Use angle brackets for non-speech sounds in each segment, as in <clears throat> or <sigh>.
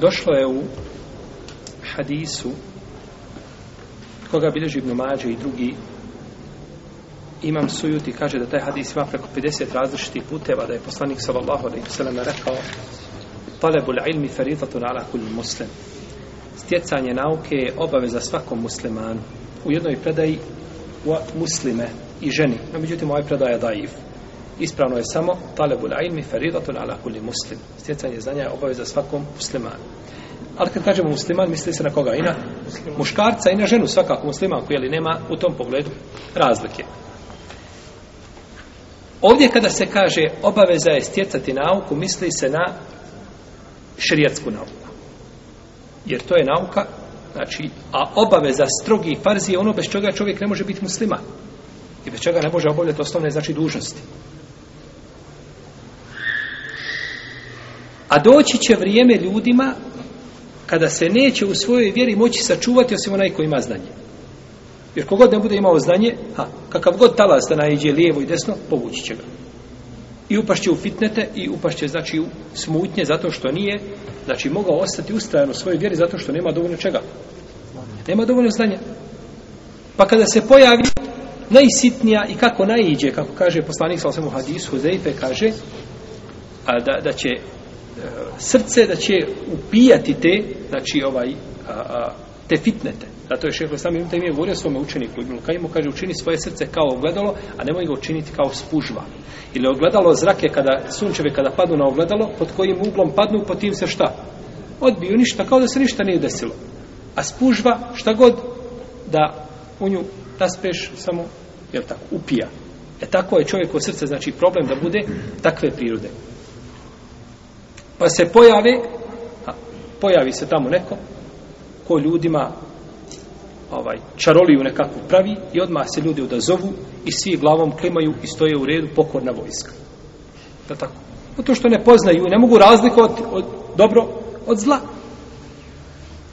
došlo je u hadisu koga bilježi Ibn Mađe i drugi imam sujuti kaže da taj hadis ima preko 50 različitih puteva da je poslanik sallallahu alaihi sallam rekao talebu ilmi faridatun ala kul muslim stjecanje nauke je obaveza svakom muslimanu u jednoj predaji muslime i ženi no međutim ovaj predaj je daiv ispravno je samo talebul ilmi faridatun ala kulli muslim. Stjecanje znanja je obaveza svakom muslimanu. Ali kad kažemo musliman, misli se na koga? I na muškarca i na ženu svakako musliman koji ali nema u tom pogledu razlike. Ovdje kada se kaže obaveza je stjecati nauku, misli se na šrijatsku nauku. Jer to je nauka, znači, a obaveza strogi farzi je ono bez čega čovjek ne može biti musliman. I bez čega ne može obavljati osnovne, znači, dužnosti. A doći će vrijeme ljudima kada se neće u svojoj vjeri moći sačuvati osim onaj koji ima znanje. Jer kogod ne bude imao znanje, ha, kakav god talas da najđe lijevo i desno, povući će ga. I upašće u fitnete i upašće znači, u smutnje zato što nije znači, mogao ostati ustrajan u svojoj vjeri zato što nema dovoljno čega. Nema dovoljno znanja. Pa kada se pojavi najsitnija i kako najiđe, kako kaže poslanik sa osam u hadisu, Zeife kaže a, da, da će srce da će upijati te, znači ovaj, a, a, te fitnete. Zato je šeho sam Ibn Taymi govorio svome učeniku Ibn Kajimu, kaže učini svoje srce kao ogledalo, a nemoj ga učiniti kao spužva. Ili ogledalo zrake kada sunčeve kada padnu na ogledalo, pod kojim uglom padnu, pod tim se šta? Odbiju ništa, kao da se ništa nije desilo. A spužva, šta god da u nju taspeš samo, jel tako, upija. E tako je čovjekovo srce, znači problem da bude takve prirode. Pa se pojave, a, pojavi se tamo neko, ko ljudima ovaj, čaroliju nekakvu pravi i odmah se ljudi odazovu i svi glavom klimaju i stoje u redu pokorna vojska. Da tako. Oto što ne poznaju ne mogu razlikovati od, od, dobro od zla.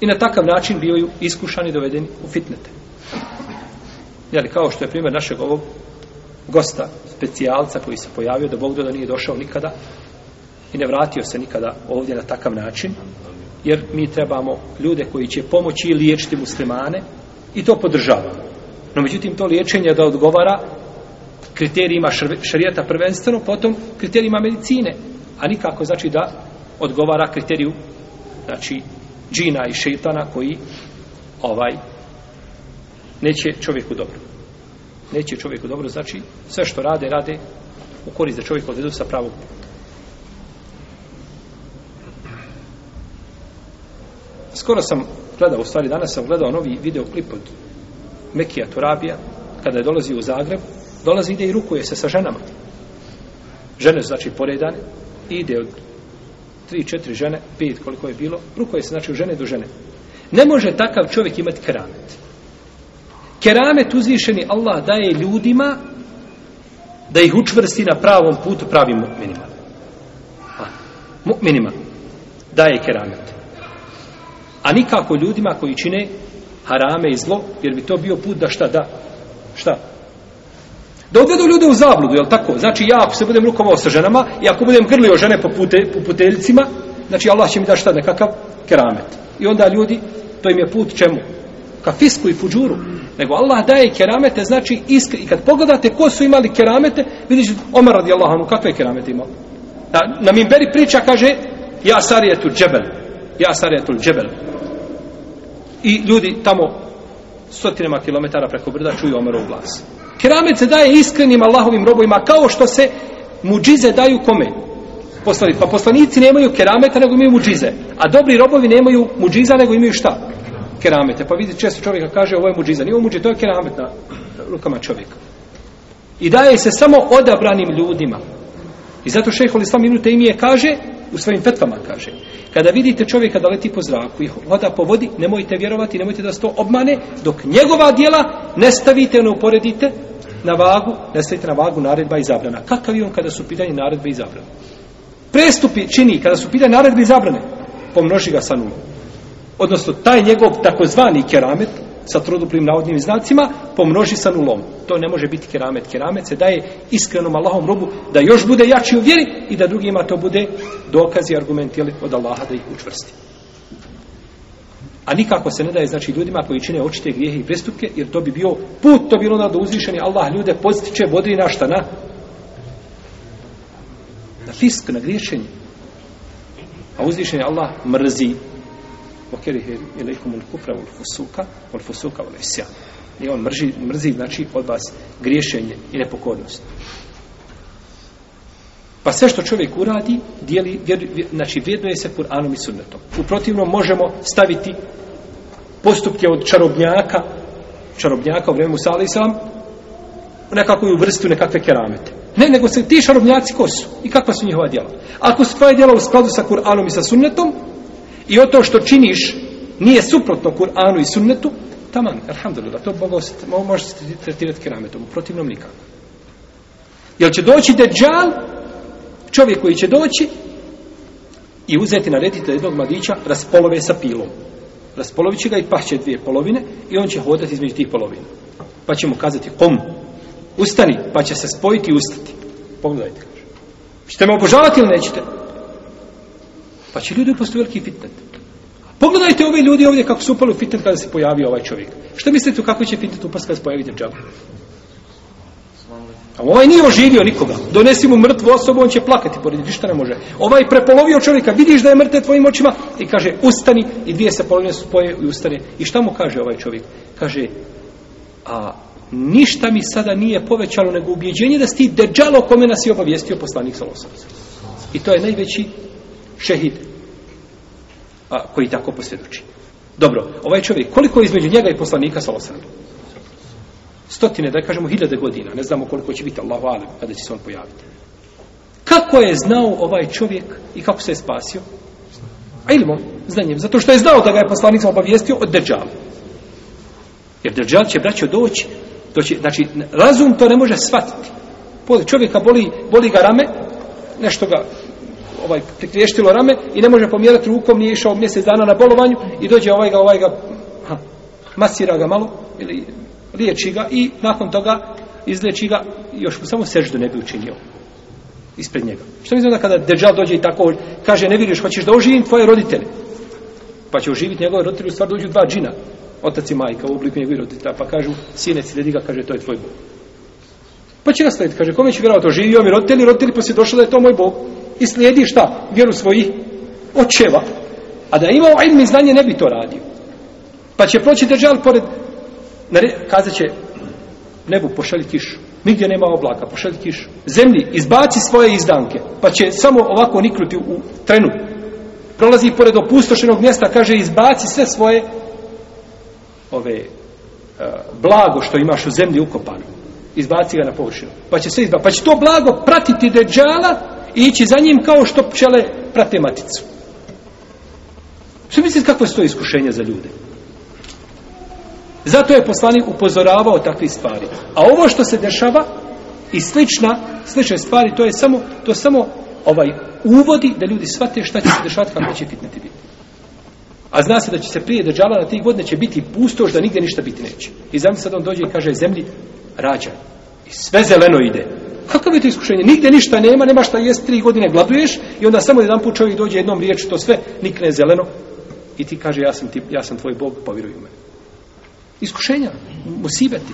I na takav način bivaju iskušani i dovedeni u fitnete. Jeli, kao što je primjer našeg ovog gosta, specijalca koji se pojavio da Bog da nije došao nikada, i ne vratio se nikada ovdje na takav način, jer mi trebamo ljude koji će pomoći i liječiti muslimane i to podržavamo. No međutim, to liječenje da odgovara kriterijima šarijeta prvenstveno, potom kriterijima medicine, a nikako znači da odgovara kriteriju znači džina i šeitana koji ovaj neće čovjeku dobro. Neće čovjeku dobro, znači sve što rade, rade u korist da čovjek odvedu sa pravog puta. skoro sam gledao, u stvari danas sam gledao novi videoklip od Mekija Turabija, kada je dolazi u Zagreb, dolazi ide i rukuje se sa ženama. Žene su znači poredane, ide od tri, četiri žene, pet koliko je bilo, rukuje se znači u žene do žene. Ne može takav čovjek imati keramet. Keramet uzvišeni Allah daje ljudima da ih učvrsti na pravom putu pravim mu'minima. Ha, pa, mu'minima daje keramet a nikako ljudima koji čine harame i zlo, jer bi to bio put da šta da, šta? Da odvedu ljude u zabludu, jel tako? Znači ja ako se budem rukovao sa ženama i ako budem grlio žene po, pute, po puteljcima, znači Allah će mi da šta nekakav keramet. I onda ljudi, to im je put čemu? Ka fisku i fuđuru. Nego Allah daje keramete, znači iskri. I kad pogledate ko su imali keramete, vidiš Omar radi Allah, ono, kakve keramete imao? Na, na mimberi priča, kaže, ja sarijetu džebel. Ja sarijetu džebel. I ljudi tamo stotinama kilometara preko brda čuju Omerov glas. Keramet se daje iskrenim Allahovim robovima kao što se muđize daju kome? Poslanici. Pa poslanici nemaju kerameta nego imaju muđize. A dobri robovi nemaju muđiza nego imaju šta? Keramete. Pa vidi često čovjeka kaže ovo je muđiza. Nije ovo muđiza, to je keramet na rukama čovjeka. I daje se samo odabranim ljudima. I zato šeho Islam Ibn Taymiye kaže u svojim fetvama kaže. Kada vidite čovjeka da leti po zraku i hoda po vodi, nemojte vjerovati, nemojte da se to obmane, dok njegova dijela ne stavite, ne uporedite na vagu, ne stavite na vagu naredba i zabrana. Kakav je on kada su pitanje naredbe i zabrane? Prestupi čini kada su pitanje naredbe i zabrane, pomnoži ga sa nulom. Odnosno, taj njegov takozvani keramet, sa troduplim navodnim znacima, pomnoži sa nulom. To ne može biti keramet. Keramet se daje iskrenom Allahom robu da još bude jači u vjeri i da drugima to bude dokaz i argument ili, od Allaha da ih učvrsti. A nikako se ne daje znači, ljudima koji čine očite grijehe i prestupke, jer to bi bio put, to bi bilo da uzvišeni Allah ljude postiče bodri na šta na? Na fisk, na griješenje. A uzvišeni Allah mrzi وَكَرِهِ إِلَيْكُمُ الْكُفْرَ وَالْفُسُوكَ وَالْفُسُوكَ وَالْإِسْيَا I on mrzi, mrzi, znači, od vas griješenje i nepokornost. Pa sve što čovjek uradi, dijeli, znači, vjednuje se Kur'anom i sunnetom. U protivnom možemo staviti postupke od čarobnjaka, čarobnjaka u vremenu Musa, ali sam, nekako u vrstu nekakve keramete. Ne, nego se ti šarobnjaci ko su i kakva su njihova djela. Ako su tvoje djela u skladu sa Kur'anom i sa sunnetom, i o to što činiš nije suprotno Kur'anu i sunnetu, taman, alhamdulillah, to Bogu se, može se tretirati kerametom, u protivnom nikako. Jer će doći deđal, čovjek koji će doći i uzeti na redite jednog mladića, raspolove sa pilom. Raspolovit će ga i pašće dvije polovine i on će hodati između tih polovina. Pa će mu kazati, kom, ustani, pa će se spojiti i ustati. Pogledajte, kaže. Čite me obožavati ili nećete? Nećete. Pa će ljudi upasti u veliki fitnet. Pogledajte ove ljudi ovdje kako su upali u fitnet kada se pojavio ovaj čovjek. Što mislite u kako će fitnet upasti kada se pojavi Dejjal? A ovaj nije oživio nikoga. Donesi mu mrtvu osobu, on će plakati pored ništa ne može. Ovaj prepolovio čovjeka, vidiš da je mrtve tvojim očima i kaže, ustani i dvije se polovine spoje i ustane. I šta mu kaže ovaj čovjek? Kaže, a ništa mi sada nije povećalo nego ubjeđenje da si ti deđalo kome nas je obavijestio poslanik Salosa. I to je najveći šehid a, koji tako posvjedoči. Dobro, ovaj čovjek, koliko je između njega i poslanika sa osanom? Stotine, da kažemo hiljade godina, ne znamo koliko će biti Allahu alem kada će se on pojaviti. Kako je znao ovaj čovjek i kako se je spasio? Ilmom, znanjem, zato što je znao da ga je poslanicom obavijestio od Dejjala. Jer Dejjal će, braćo, doći, doći, znači, razum to ne može shvatiti. Čovjeka boli, boli ga rame, nešto ga, ovaj prikriještilo rame i ne može pomjerati rukom, nije išao mjesec dana na bolovanju i dođe ovaj ga, ovaj ga, ha, masira ga malo ili liječi ga i nakon toga izleči ga još samo seždu ne bi učinio ispred njega. Što mi znamo da kada Dejjal dođe i tako kaže ne vidiš hoćeš da oživim tvoje roditelje pa će oživiti njegove roditelje u stvar dođu dva džina otac i majka u obliku njegove roditelja pa kažu sine sledi ga kaže to je tvoj bog. Pa će ga slediti kaže kome će vjerovati oživio mi roditelji roditelji pa si došao da je to moj bog i slijedi šta? Vjeru svojih očeva. A da je imao ilm i znanje, ne bi to radio. Pa će proći držal pored, kazat će, nebu, pošalji kišu. Nigdje nema oblaka, pošalji kišu. Zemlji, izbaci svoje izdanke, pa će samo ovako niknuti u trenu. Prolazi pored opustošenog mjesta, kaže, izbaci sve svoje ove e, blago što imaš u zemlji ukopano. Izbaci ga na površinu. Pa će, sve izba... pa će to blago pratiti deđala ići za njim kao što pčele prate maticu. Što mislite kako je to iskušenje za ljude? Zato je poslanik upozoravao takve stvari. A ovo što se dešava i slična, slične stvari, to je samo to samo ovaj uvodi da ljudi shvate šta će se dešavati kako će fitneti biti. A zna se da će se prije dođala na tih godine će biti pustoš da nigdje ništa biti neće. I zamisli sad on dođe i kaže zemlji rađa. I sve zeleno ide. Kakav je to iskušenje? Nigde ništa nema, nema šta jest, tri godine gladuješ i onda samo jedan put čovjek dođe jednom riječu to sve, nikne zeleno i ti kaže ja sam, ti, ja sam tvoj Bog, povjeruj u mene. Iskušenja, musibeti.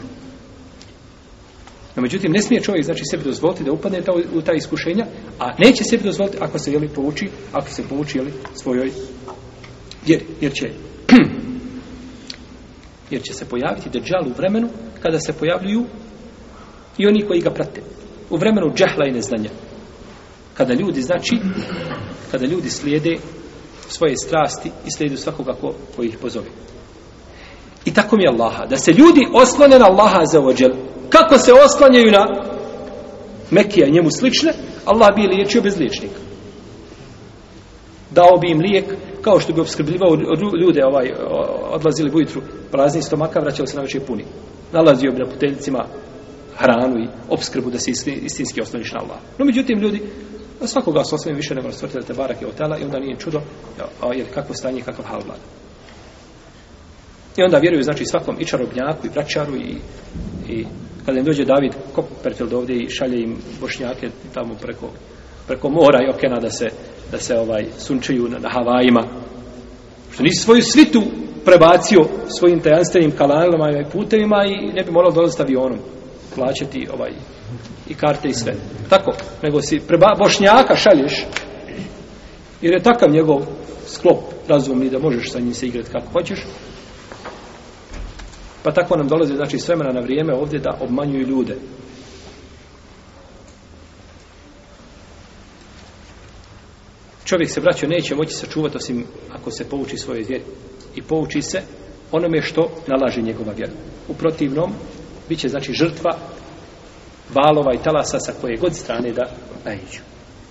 No, međutim, ne smije čovjek znači, sebi dozvoliti da upadne ta, u ta iskušenja, a neće sebi dozvoliti ako se jeli pouči, ako se pouči jeli, svojoj jer, jer će <clears throat> jer će se pojaviti deđal u vremenu kada se pojavljuju i oni koji ga prate u vremenu džehla i neznanja. Kada ljudi, znači, kada ljudi slijede svoje strasti i slijedu svakoga ko, ko ih pozove. I tako mi je Allaha. Da se ljudi oslane na Allaha za ođel. Kako se oslanjaju na Mekija i njemu slične, Allah bi je liječio bez liječnika. Dao bi im lijek, kao što bi obskrbljivao ljude, ovaj, odlazili ujutru prazni stomaka, vraćali se na večer puni. Nalazio bi na puteljicima hranu i obskrbu da se istinski osloniš na Allah. No međutim ljudi svakoga s osvim više nego stvrtila te barake od tela i onda nije čudo jer kakvo stanje kakav hal vlada. I onda vjeruju znači svakom i čarobnjaku i vraćaru i, i kada im dođe David Kopperfield ovdje i šalje im bošnjake tamo preko, preko mora i okena da se, da se ovaj sunčaju na, na Havajima što nisi svoju svitu prebacio svojim tajanstvenim kalanima i putevima i ne bi morao dolaziti avionom plaćati ovaj i karte i sve. Tako, nego si preba, bošnjaka šalješ, jer je takav njegov sklop razumni da možeš sa njim se igrati kako hoćeš. Pa tako nam dolaze, znači, s vremena na vrijeme ovdje da obmanjuju ljude. Čovjek se, braćo, neće moći sačuvati osim ako se pouči svoje vjeri. I pouči se onome što nalaže njegova vjera. U protivnom, Biće znači žrtva valova i talasa sa koje god strane da naiđu.